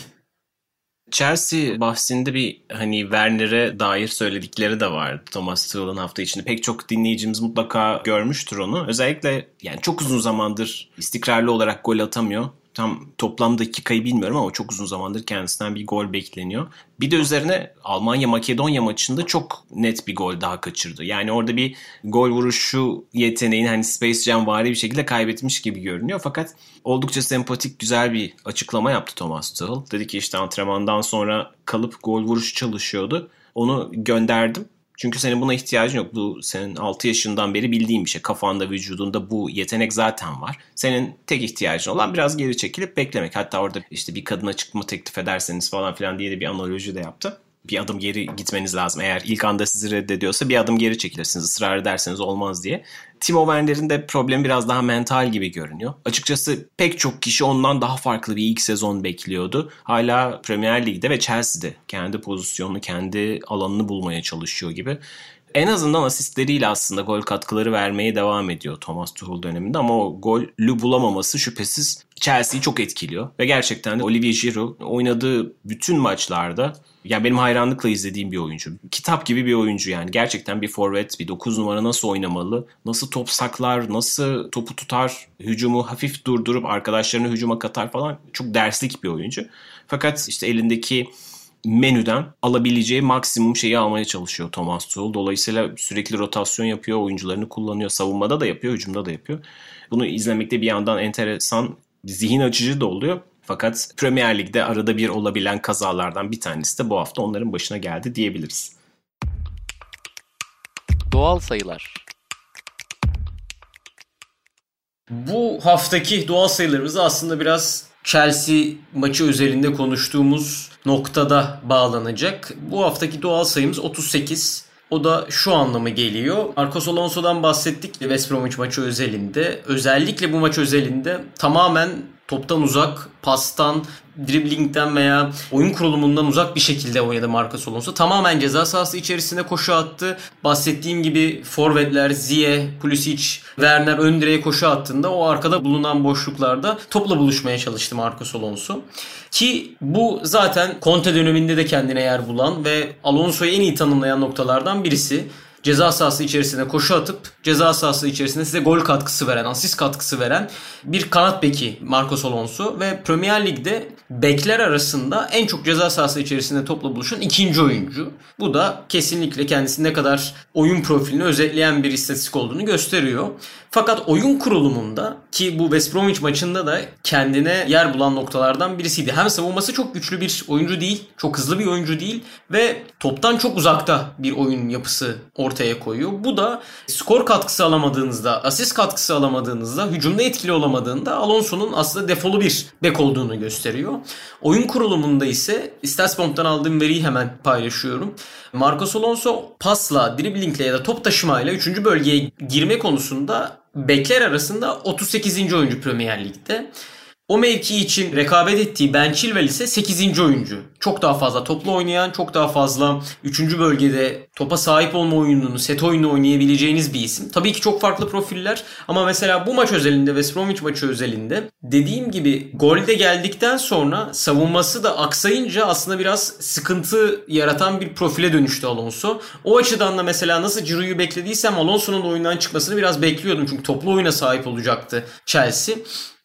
Chelsea bahsinde bir hani Werner'e dair söyledikleri de vardı Thomas Tuchel'ın hafta içinde. Pek çok dinleyicimiz mutlaka görmüştür onu. Özellikle yani çok uzun zamandır istikrarlı olarak gol atamıyor tam toplam dakikayı bilmiyorum ama çok uzun zamandır kendisinden bir gol bekleniyor. Bir de üzerine Almanya-Makedonya maçında çok net bir gol daha kaçırdı. Yani orada bir gol vuruşu yeteneğini hani Space Jam vari bir şekilde kaybetmiş gibi görünüyor. Fakat oldukça sempatik güzel bir açıklama yaptı Thomas Tuchel. Dedi ki işte antrenmandan sonra kalıp gol vuruşu çalışıyordu. Onu gönderdim çünkü senin buna ihtiyacın yok. Bu senin 6 yaşından beri bildiğin bir şey. Kafanda, vücudunda bu yetenek zaten var. Senin tek ihtiyacın olan biraz geri çekilip beklemek. Hatta orada işte bir kadına çıkma teklif ederseniz falan filan diye de bir analoji de yaptı bir adım geri gitmeniz lazım. Eğer ilk anda sizi reddediyorsa bir adım geri çekilirsiniz. Israr ederseniz olmaz diye. Timo Werner'in de problemi biraz daha mental gibi görünüyor. Açıkçası pek çok kişi ondan daha farklı bir ilk sezon bekliyordu. Hala Premier Lig'de ve Chelsea'de kendi pozisyonunu, kendi alanını bulmaya çalışıyor gibi. En azından asistleriyle aslında gol katkıları vermeye devam ediyor Thomas Tuchel döneminde ama o golü bulamaması şüphesiz Chelsea'yi çok etkiliyor. Ve gerçekten de Olivier Giroud oynadığı bütün maçlarda yani benim hayranlıkla izlediğim bir oyuncu. Kitap gibi bir oyuncu yani. Gerçekten bir forvet, bir 9 numara nasıl oynamalı, nasıl top saklar, nasıl topu tutar, hücumu hafif durdurup arkadaşlarını hücuma katar falan çok derslik bir oyuncu. Fakat işte elindeki menüden alabileceği maksimum şeyi almaya çalışıyor Thomas Tuchel. Dolayısıyla sürekli rotasyon yapıyor, oyuncularını kullanıyor. Savunmada da yapıyor, hücumda da yapıyor. Bunu izlemekte bir yandan enteresan, zihin açıcı da oluyor. Fakat Premier Lig'de arada bir olabilen kazalardan bir tanesi de bu hafta onların başına geldi diyebiliriz. Doğal sayılar. Bu haftaki doğal sayılarımızı aslında biraz Chelsea maçı özelinde konuştuğumuz noktada bağlanacak. Bu haftaki doğal sayımız 38. O da şu anlamı geliyor. Marcos Alonso'dan bahsettik West Bromwich maçı özelinde. Özellikle bu maç özelinde tamamen toptan uzak, pastan, driblingden veya oyun kurulumundan uzak bir şekilde oynadı Marcos Alonso. Tamamen ceza sahası içerisinde koşu attı. Bahsettiğim gibi forvetler Ziye, Pulisic, Werner ön direğe koşu attığında o arkada bulunan boşluklarda topla buluşmaya çalıştı Marcos Alonso. Ki bu zaten Conte döneminde de kendine yer bulan ve Alonso'yu en iyi tanımlayan noktalardan birisi ceza sahası içerisinde koşu atıp ceza sahası içerisinde size gol katkısı veren, asist katkısı veren bir kanat beki Marcos Alonso ve Premier Lig'de bekler arasında en çok ceza sahası içerisinde topla buluşan ikinci oyuncu. Bu da kesinlikle kendisi ne kadar oyun profilini özetleyen bir istatistik olduğunu gösteriyor. Fakat oyun kurulumunda ki bu West Bromwich maçında da kendine yer bulan noktalardan birisiydi. Hem savunması çok güçlü bir oyuncu değil, çok hızlı bir oyuncu değil ve toptan çok uzakta bir oyun yapısı ortaya koyuyor. Bu da skor katkısı alamadığınızda, asist katkısı alamadığınızda, hücumda etkili olamadığında Alonso'nun aslında defolu bir bek olduğunu gösteriyor. Oyun kurulumunda ise Statsbomb'dan aldığım veriyi hemen paylaşıyorum. Marcos Alonso pasla, driblingle ya da top taşımayla 3. bölgeye girme konusunda bekler arasında 38. oyuncu Premier Lig'de. O mevki için rekabet ettiği Ben Chilwell ise 8. oyuncu. Çok daha fazla toplu oynayan, çok daha fazla 3. bölgede topa sahip olma oyununu, set oyunu oynayabileceğiniz bir isim. Tabii ki çok farklı profiller ama mesela bu maç özelinde, West Bromwich maçı özelinde dediğim gibi golde geldikten sonra savunması da aksayınca aslında biraz sıkıntı yaratan bir profile dönüştü Alonso. O açıdan da mesela nasıl Giroud'u beklediysem Alonso'nun oyundan çıkmasını biraz bekliyordum. Çünkü toplu oyuna sahip olacaktı Chelsea.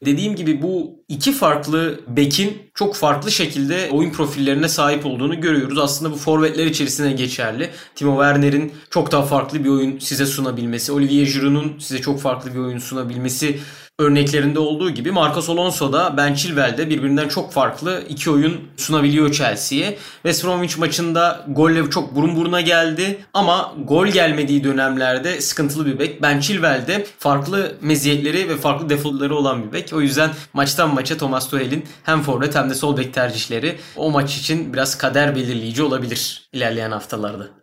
Dediğim gibi bu iki farklı bekin çok farklı şekilde oyun profillerine sahip olduğunu görüyoruz. Aslında bu forvetler içerisine geçerli. Timo Werner'in çok daha farklı bir oyun size sunabilmesi, Olivier Giroud'un size çok farklı bir oyun sunabilmesi örneklerinde olduğu gibi Marcos Alonso da Ben Chilwell'de birbirinden çok farklı iki oyun sunabiliyor Chelsea'ye. West Bromwich maçında golle çok burun buruna geldi ama gol gelmediği dönemlerde sıkıntılı bir bek. Ben Chilwell'de farklı meziyetleri ve farklı defolları olan bir bek. O yüzden maçtan maça Thomas Tuchel'in hem forvet hem de sol bek tercihleri o maç için biraz kader belirleyici olabilir ilerleyen haftalarda.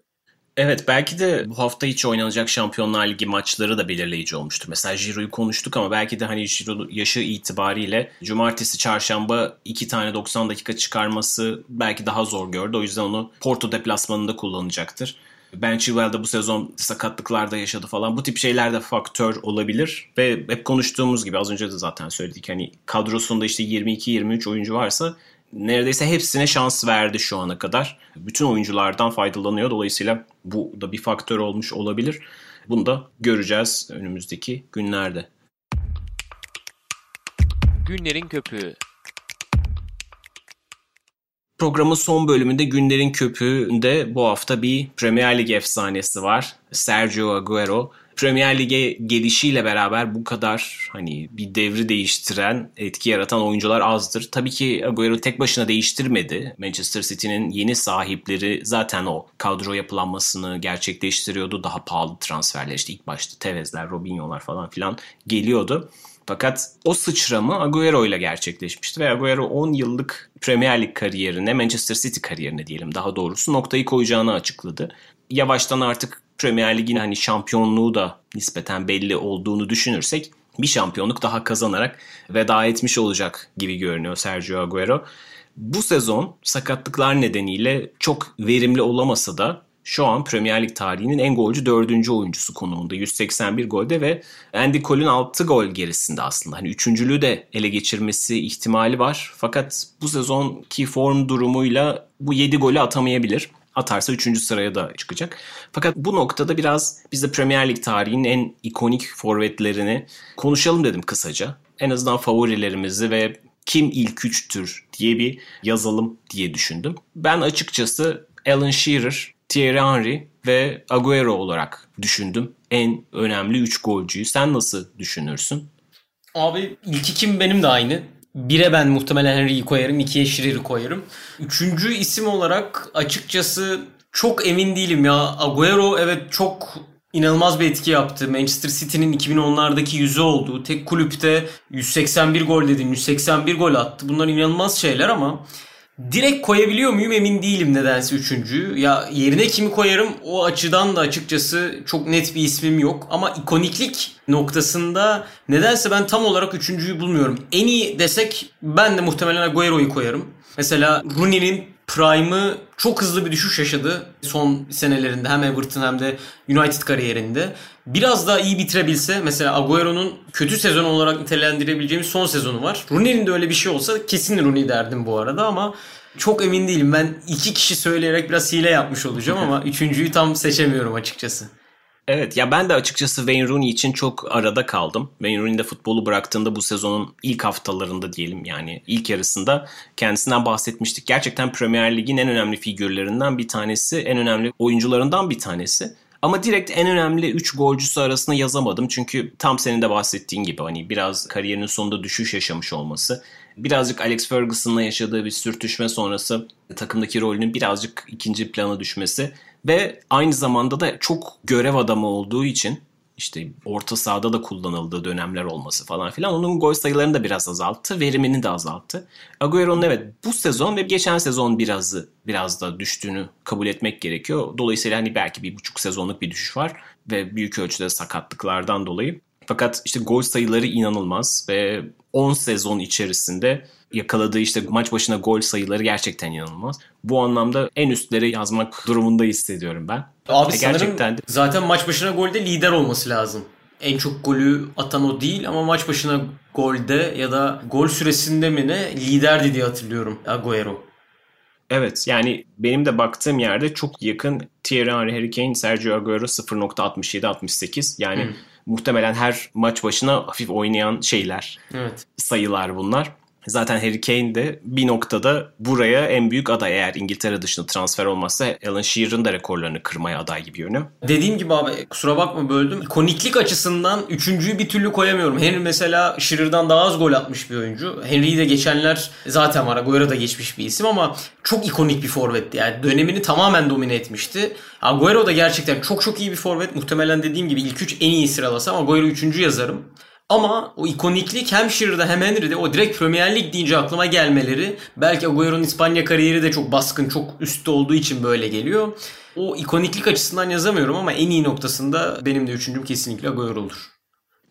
Evet belki de bu hafta hiç oynanacak Şampiyonlar Ligi maçları da belirleyici olmuştur. Mesela Giroud'u konuştuk ama belki de hani Giroud yaşı itibariyle cumartesi çarşamba iki tane 90 dakika çıkarması belki daha zor gördü. O yüzden onu Porto deplasmanında kullanacaktır. Ben Chilwell de bu sezon sakatlıklarda yaşadı falan. Bu tip şeyler de faktör olabilir. Ve hep konuştuğumuz gibi az önce de zaten söyledik. Hani kadrosunda işte 22-23 oyuncu varsa neredeyse hepsine şans verdi şu ana kadar. Bütün oyunculardan faydalanıyor. Dolayısıyla bu da bir faktör olmuş olabilir. Bunu da göreceğiz önümüzdeki günlerde. Günlerin köpüğü. Programın son bölümünde günlerin köpüğünde bu hafta bir Premier Lig efsanesi var. Sergio Aguero. Premier Lig'e gelişiyle beraber bu kadar hani bir devri değiştiren, etki yaratan oyuncular azdır. Tabii ki Agüero tek başına değiştirmedi. Manchester City'nin yeni sahipleri zaten o kadro yapılanmasını gerçekleştiriyordu. Daha pahalı transferler işte ilk başta Tevez'ler, Robinho'lar falan filan geliyordu. Fakat o sıçrama Agüero ile gerçekleşmişti ve Agüero 10 yıllık Premier Lig kariyerine, Manchester City kariyerine diyelim daha doğrusu noktayı koyacağını açıkladı. Yavaştan artık Premier Lig'in hani şampiyonluğu da nispeten belli olduğunu düşünürsek bir şampiyonluk daha kazanarak veda etmiş olacak gibi görünüyor Sergio Agüero. Bu sezon sakatlıklar nedeniyle çok verimli olamasa da şu an Premier Lig tarihinin en golcü dördüncü oyuncusu konumunda. 181 golde ve Andy Cole'ün 6 gol gerisinde aslında. Hani üçüncülüğü de ele geçirmesi ihtimali var. Fakat bu sezonki form durumuyla bu 7 golü atamayabilir. Atarsa 3. sıraya da çıkacak. Fakat bu noktada biraz biz de Premier Lig tarihinin en ikonik forvetlerini konuşalım dedim kısaca. En azından favorilerimizi ve kim ilk üçtür diye bir yazalım diye düşündüm. Ben açıkçası Alan Shearer, Thierry Henry ve Agüero olarak düşündüm. En önemli 3 golcüyü. Sen nasıl düşünürsün? Abi ilk kim benim de aynı. Bire ben muhtemelen Henry'i koyarım. ikiye Shearer'ı koyarım. Üçüncü isim olarak açıkçası çok emin değilim ya. Agüero evet çok inanılmaz bir etki yaptı. Manchester City'nin 2010'lardaki yüzü olduğu tek kulüpte 181 gol dedim. 181 gol attı. Bunlar inanılmaz şeyler ama Direkt koyabiliyor muyum emin değilim nedense üçüncüyü. Ya yerine kimi koyarım o açıdan da açıkçası çok net bir ismim yok. Ama ikoniklik noktasında nedense ben tam olarak üçüncüyü bulmuyorum. En iyi desek ben de muhtemelen Agüero'yu koyarım. Mesela Rooney'nin Prime'ı çok hızlı bir düşüş yaşadı son senelerinde hem Everton hem de United kariyerinde. Biraz daha iyi bitirebilse mesela Agüero'nun kötü sezon olarak nitelendirebileceğimiz son sezonu var. Rooney'nin de öyle bir şey olsa kesin Rooney derdim bu arada ama çok emin değilim. Ben iki kişi söyleyerek biraz hile yapmış olacağım ama [laughs] üçüncüyü tam seçemiyorum açıkçası. Evet ya ben de açıkçası Wayne Rooney için çok arada kaldım. Wayne Rooney de futbolu bıraktığında bu sezonun ilk haftalarında diyelim yani ilk yarısında kendisinden bahsetmiştik. Gerçekten Premier Lig'in en önemli figürlerinden bir tanesi, en önemli oyuncularından bir tanesi. Ama direkt en önemli 3 golcüsü arasında yazamadım. Çünkü tam senin de bahsettiğin gibi hani biraz kariyerinin sonunda düşüş yaşamış olması. Birazcık Alex Ferguson'la yaşadığı bir sürtüşme sonrası takımdaki rolünün birazcık ikinci plana düşmesi ve aynı zamanda da çok görev adamı olduğu için işte orta sahada da kullanıldığı dönemler olması falan filan onun gol sayılarını da biraz azalttı. Verimini de azalttı. Agüero'nun evet bu sezon ve geçen sezon biraz biraz da düştüğünü kabul etmek gerekiyor. Dolayısıyla hani belki bir buçuk sezonluk bir düşüş var ve büyük ölçüde sakatlıklardan dolayı. Fakat işte gol sayıları inanılmaz ve 10 sezon içerisinde yakaladığı işte maç başına gol sayıları gerçekten inanılmaz. Bu anlamda en üstlere yazmak durumunda hissediyorum ben. Abi e gerçekten de... zaten maç başına golde lider olması lazım. En çok golü atan o değil ama maç başına golde ya da gol süresinde mi ne liderdi diye hatırlıyorum Agüero. Evet yani benim de baktığım yerde çok yakın Thierry Henry, Harry Kane, Sergio Agüero 0.67-68 yani hmm. muhtemelen her maç başına hafif oynayan şeyler, evet. sayılar bunlar. Zaten Harry Kane de bir noktada buraya en büyük aday eğer İngiltere dışında transfer olmazsa Alan Shearer'ın da rekorlarını kırmaya aday gibi görünüyor. Dediğim gibi abi kusura bakma böldüm. İkoniklik açısından üçüncüyü bir türlü koyamıyorum. Henry mesela Shearer'dan daha az gol atmış bir oyuncu. Henry'i de geçenler zaten var. Agüero da geçmiş bir isim ama çok ikonik bir forvetti. Yani dönemini tamamen domine etmişti. Agüero da gerçekten çok çok iyi bir forvet. Muhtemelen dediğim gibi ilk üç en iyi sıralasam Agüero üçüncü yazarım. Ama o ikoniklik hem Shearer'da hem Henry'de o direkt Premier Lig deyince aklıma gelmeleri belki Agüero'nun İspanya kariyeri de çok baskın, çok üstte olduğu için böyle geliyor. O ikoniklik açısından yazamıyorum ama en iyi noktasında benim de üçüncüm kesinlikle Agüero olur.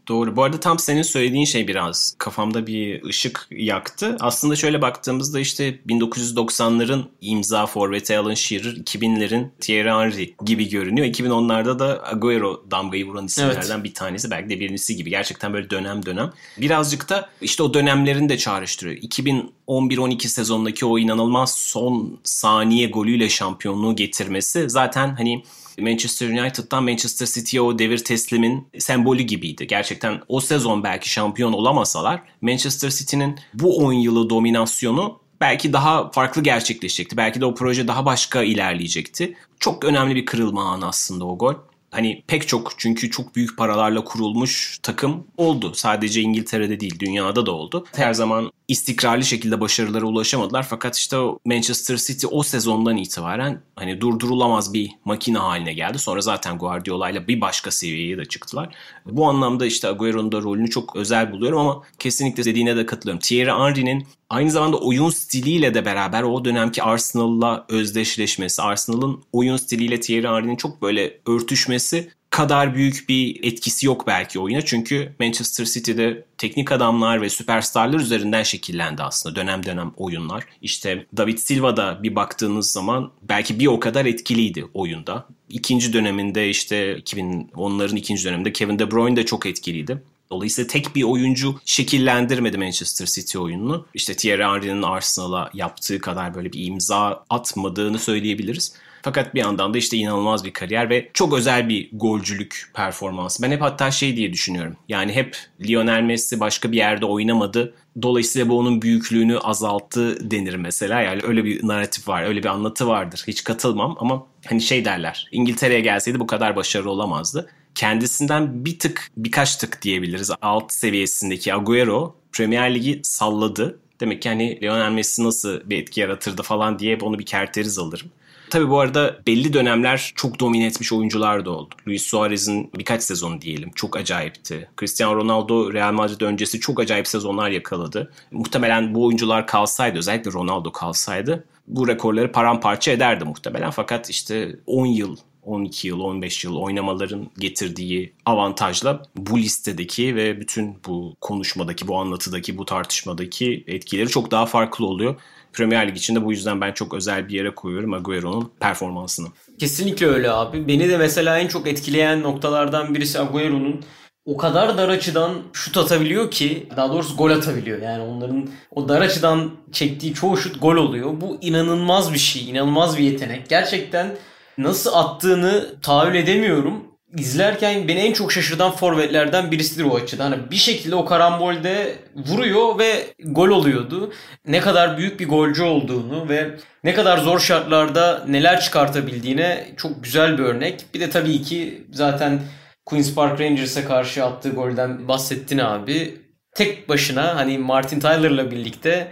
Doğru. Bu arada tam senin söylediğin şey biraz kafamda bir ışık yaktı. Aslında şöyle baktığımızda işte 1990'ların imza forveti Alan Shearer, 2000'lerin Thierry Henry gibi görünüyor. 2010'larda da Agüero damgayı vuran isimlerden evet. bir tanesi. Belki de birincisi gibi. Gerçekten böyle dönem dönem. Birazcık da işte o dönemlerini de çağrıştırıyor. 2011-12 sezonundaki o inanılmaz son saniye golüyle şampiyonluğu getirmesi zaten hani Manchester United'dan Manchester City'ye o devir teslimin sembolü gibiydi. Gerçekten o sezon belki şampiyon olamasalar Manchester City'nin bu 10 yılı dominasyonu belki daha farklı gerçekleşecekti. Belki de o proje daha başka ilerleyecekti. Çok önemli bir kırılma anı aslında o gol. Hani pek çok çünkü çok büyük paralarla kurulmuş takım oldu. Sadece İngiltere'de değil dünyada da oldu. Her zaman istikrarlı şekilde başarılara ulaşamadılar. Fakat işte Manchester City o sezondan itibaren hani durdurulamaz bir makine haline geldi. Sonra zaten Guardiola ile bir başka seviyeye de çıktılar. Bu anlamda işte Agüero'nun da rolünü çok özel buluyorum ama kesinlikle dediğine de katılıyorum. Thierry Henry'nin aynı zamanda oyun stiliyle de beraber o dönemki Arsenal'la özdeşleşmesi, Arsenal'ın oyun stiliyle Thierry Henry'nin çok böyle örtüşmesi kadar büyük bir etkisi yok belki oyuna. Çünkü Manchester City'de teknik adamlar ve süperstarlar üzerinden şekillendi aslında dönem dönem oyunlar. İşte David Silva'da bir baktığınız zaman belki bir o kadar etkiliydi oyunda. İkinci döneminde işte 2010'ların ikinci döneminde Kevin De Bruyne de çok etkiliydi. Dolayısıyla tek bir oyuncu şekillendirmedi Manchester City oyununu. İşte Thierry Henry'nin Arsenal'a yaptığı kadar böyle bir imza atmadığını söyleyebiliriz. Fakat bir yandan da işte inanılmaz bir kariyer ve çok özel bir golcülük performansı. Ben hep hatta şey diye düşünüyorum. Yani hep Lionel Messi başka bir yerde oynamadı. Dolayısıyla bu onun büyüklüğünü azalttı denir mesela. Yani öyle bir narratif var, öyle bir anlatı vardır. Hiç katılmam ama hani şey derler. İngiltere'ye gelseydi bu kadar başarılı olamazdı. Kendisinden bir tık, birkaç tık diyebiliriz. Alt seviyesindeki Agüero Premier Ligi salladı. Demek ki hani Lionel Messi nasıl bir etki yaratırdı falan diye onu bir kerteriz alırım. Tabi bu arada belli dönemler çok domine etmiş oyuncular da oldu. Luis Suarez'in birkaç sezonu diyelim çok acayipti. Cristiano Ronaldo Real Madrid öncesi çok acayip sezonlar yakaladı. Muhtemelen bu oyuncular kalsaydı özellikle Ronaldo kalsaydı bu rekorları paramparça ederdi muhtemelen. Fakat işte 10 yıl 12 yıl, 15 yıl oynamaların getirdiği avantajla bu listedeki ve bütün bu konuşmadaki, bu anlatıdaki, bu tartışmadaki etkileri çok daha farklı oluyor. Premier Lig içinde bu yüzden ben çok özel bir yere koyuyorum Agüero'nun performansını. Kesinlikle öyle abi. Beni de mesela en çok etkileyen noktalardan birisi Agüero'nun o kadar dar açıdan şut atabiliyor ki daha doğrusu gol atabiliyor. Yani onların o dar açıdan çektiği çoğu şut gol oluyor. Bu inanılmaz bir şey. inanılmaz bir yetenek. Gerçekten nasıl attığını tahayyül edemiyorum izlerken beni en çok şaşırtan forvetlerden birisidir o açıdan. Hani bir şekilde o karambolde vuruyor ve gol oluyordu. Ne kadar büyük bir golcü olduğunu ve ne kadar zor şartlarda neler çıkartabildiğine çok güzel bir örnek. Bir de tabii ki zaten Queen's Park Rangers'a karşı attığı golden bahsettin abi. Tek başına hani Martin Tyler'la birlikte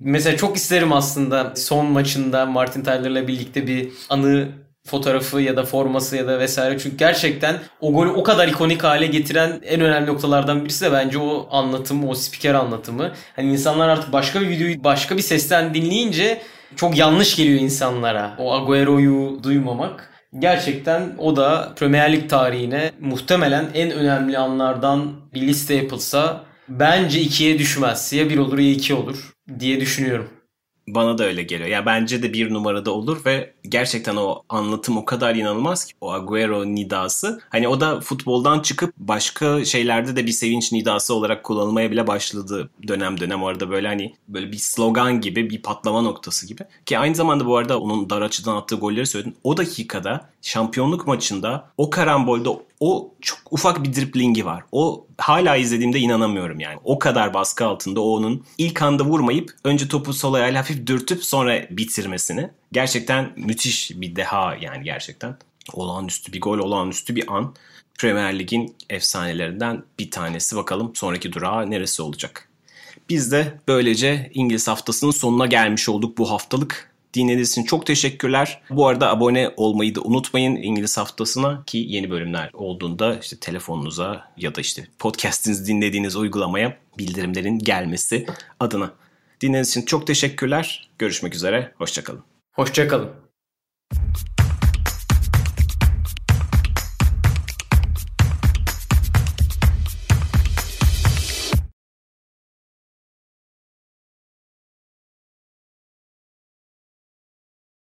mesela çok isterim aslında son maçında Martin Tyler'la birlikte bir anı fotoğrafı ya da forması ya da vesaire. Çünkü gerçekten o golü o kadar ikonik hale getiren en önemli noktalardan birisi de bence o anlatımı, o spiker anlatımı. Hani insanlar artık başka bir videoyu başka bir sesten dinleyince çok yanlış geliyor insanlara. O Agüero'yu duymamak. Gerçekten o da Premier Lig tarihine muhtemelen en önemli anlardan bir liste yapılsa bence ikiye düşmez. Ya bir olur ya iki olur diye düşünüyorum. Bana da öyle geliyor. Ya bence de bir numarada olur ve gerçekten o anlatım o kadar inanılmaz ki o Agüero nidası. Hani o da futboldan çıkıp başka şeylerde de bir sevinç nidası olarak kullanılmaya bile başladı dönem dönem. Orada böyle hani böyle bir slogan gibi bir patlama noktası gibi. Ki aynı zamanda bu arada onun dar açıdan attığı golleri söyledim. O dakikada şampiyonluk maçında o karambolde o çok ufak bir driplingi var. O hala izlediğimde inanamıyorum yani. O kadar baskı altında o onun ilk anda vurmayıp önce topu sol ayağıyla hafif dürtüp sonra bitirmesini. Gerçekten müthiş bir deha yani gerçekten. Olağanüstü bir gol, olağanüstü bir an. Premier Lig'in efsanelerinden bir tanesi. Bakalım sonraki durağı neresi olacak? Biz de böylece İngiliz haftasının sonuna gelmiş olduk bu haftalık. Dinlediğiniz için çok teşekkürler. Bu arada abone olmayı da unutmayın İngiliz haftasına ki yeni bölümler olduğunda işte telefonunuza ya da işte podcast'inizi dinlediğiniz uygulamaya bildirimlerin gelmesi adına. Dinlediğiniz için çok teşekkürler. Görüşmek üzere. Hoşçakalın. Hoşçakalın.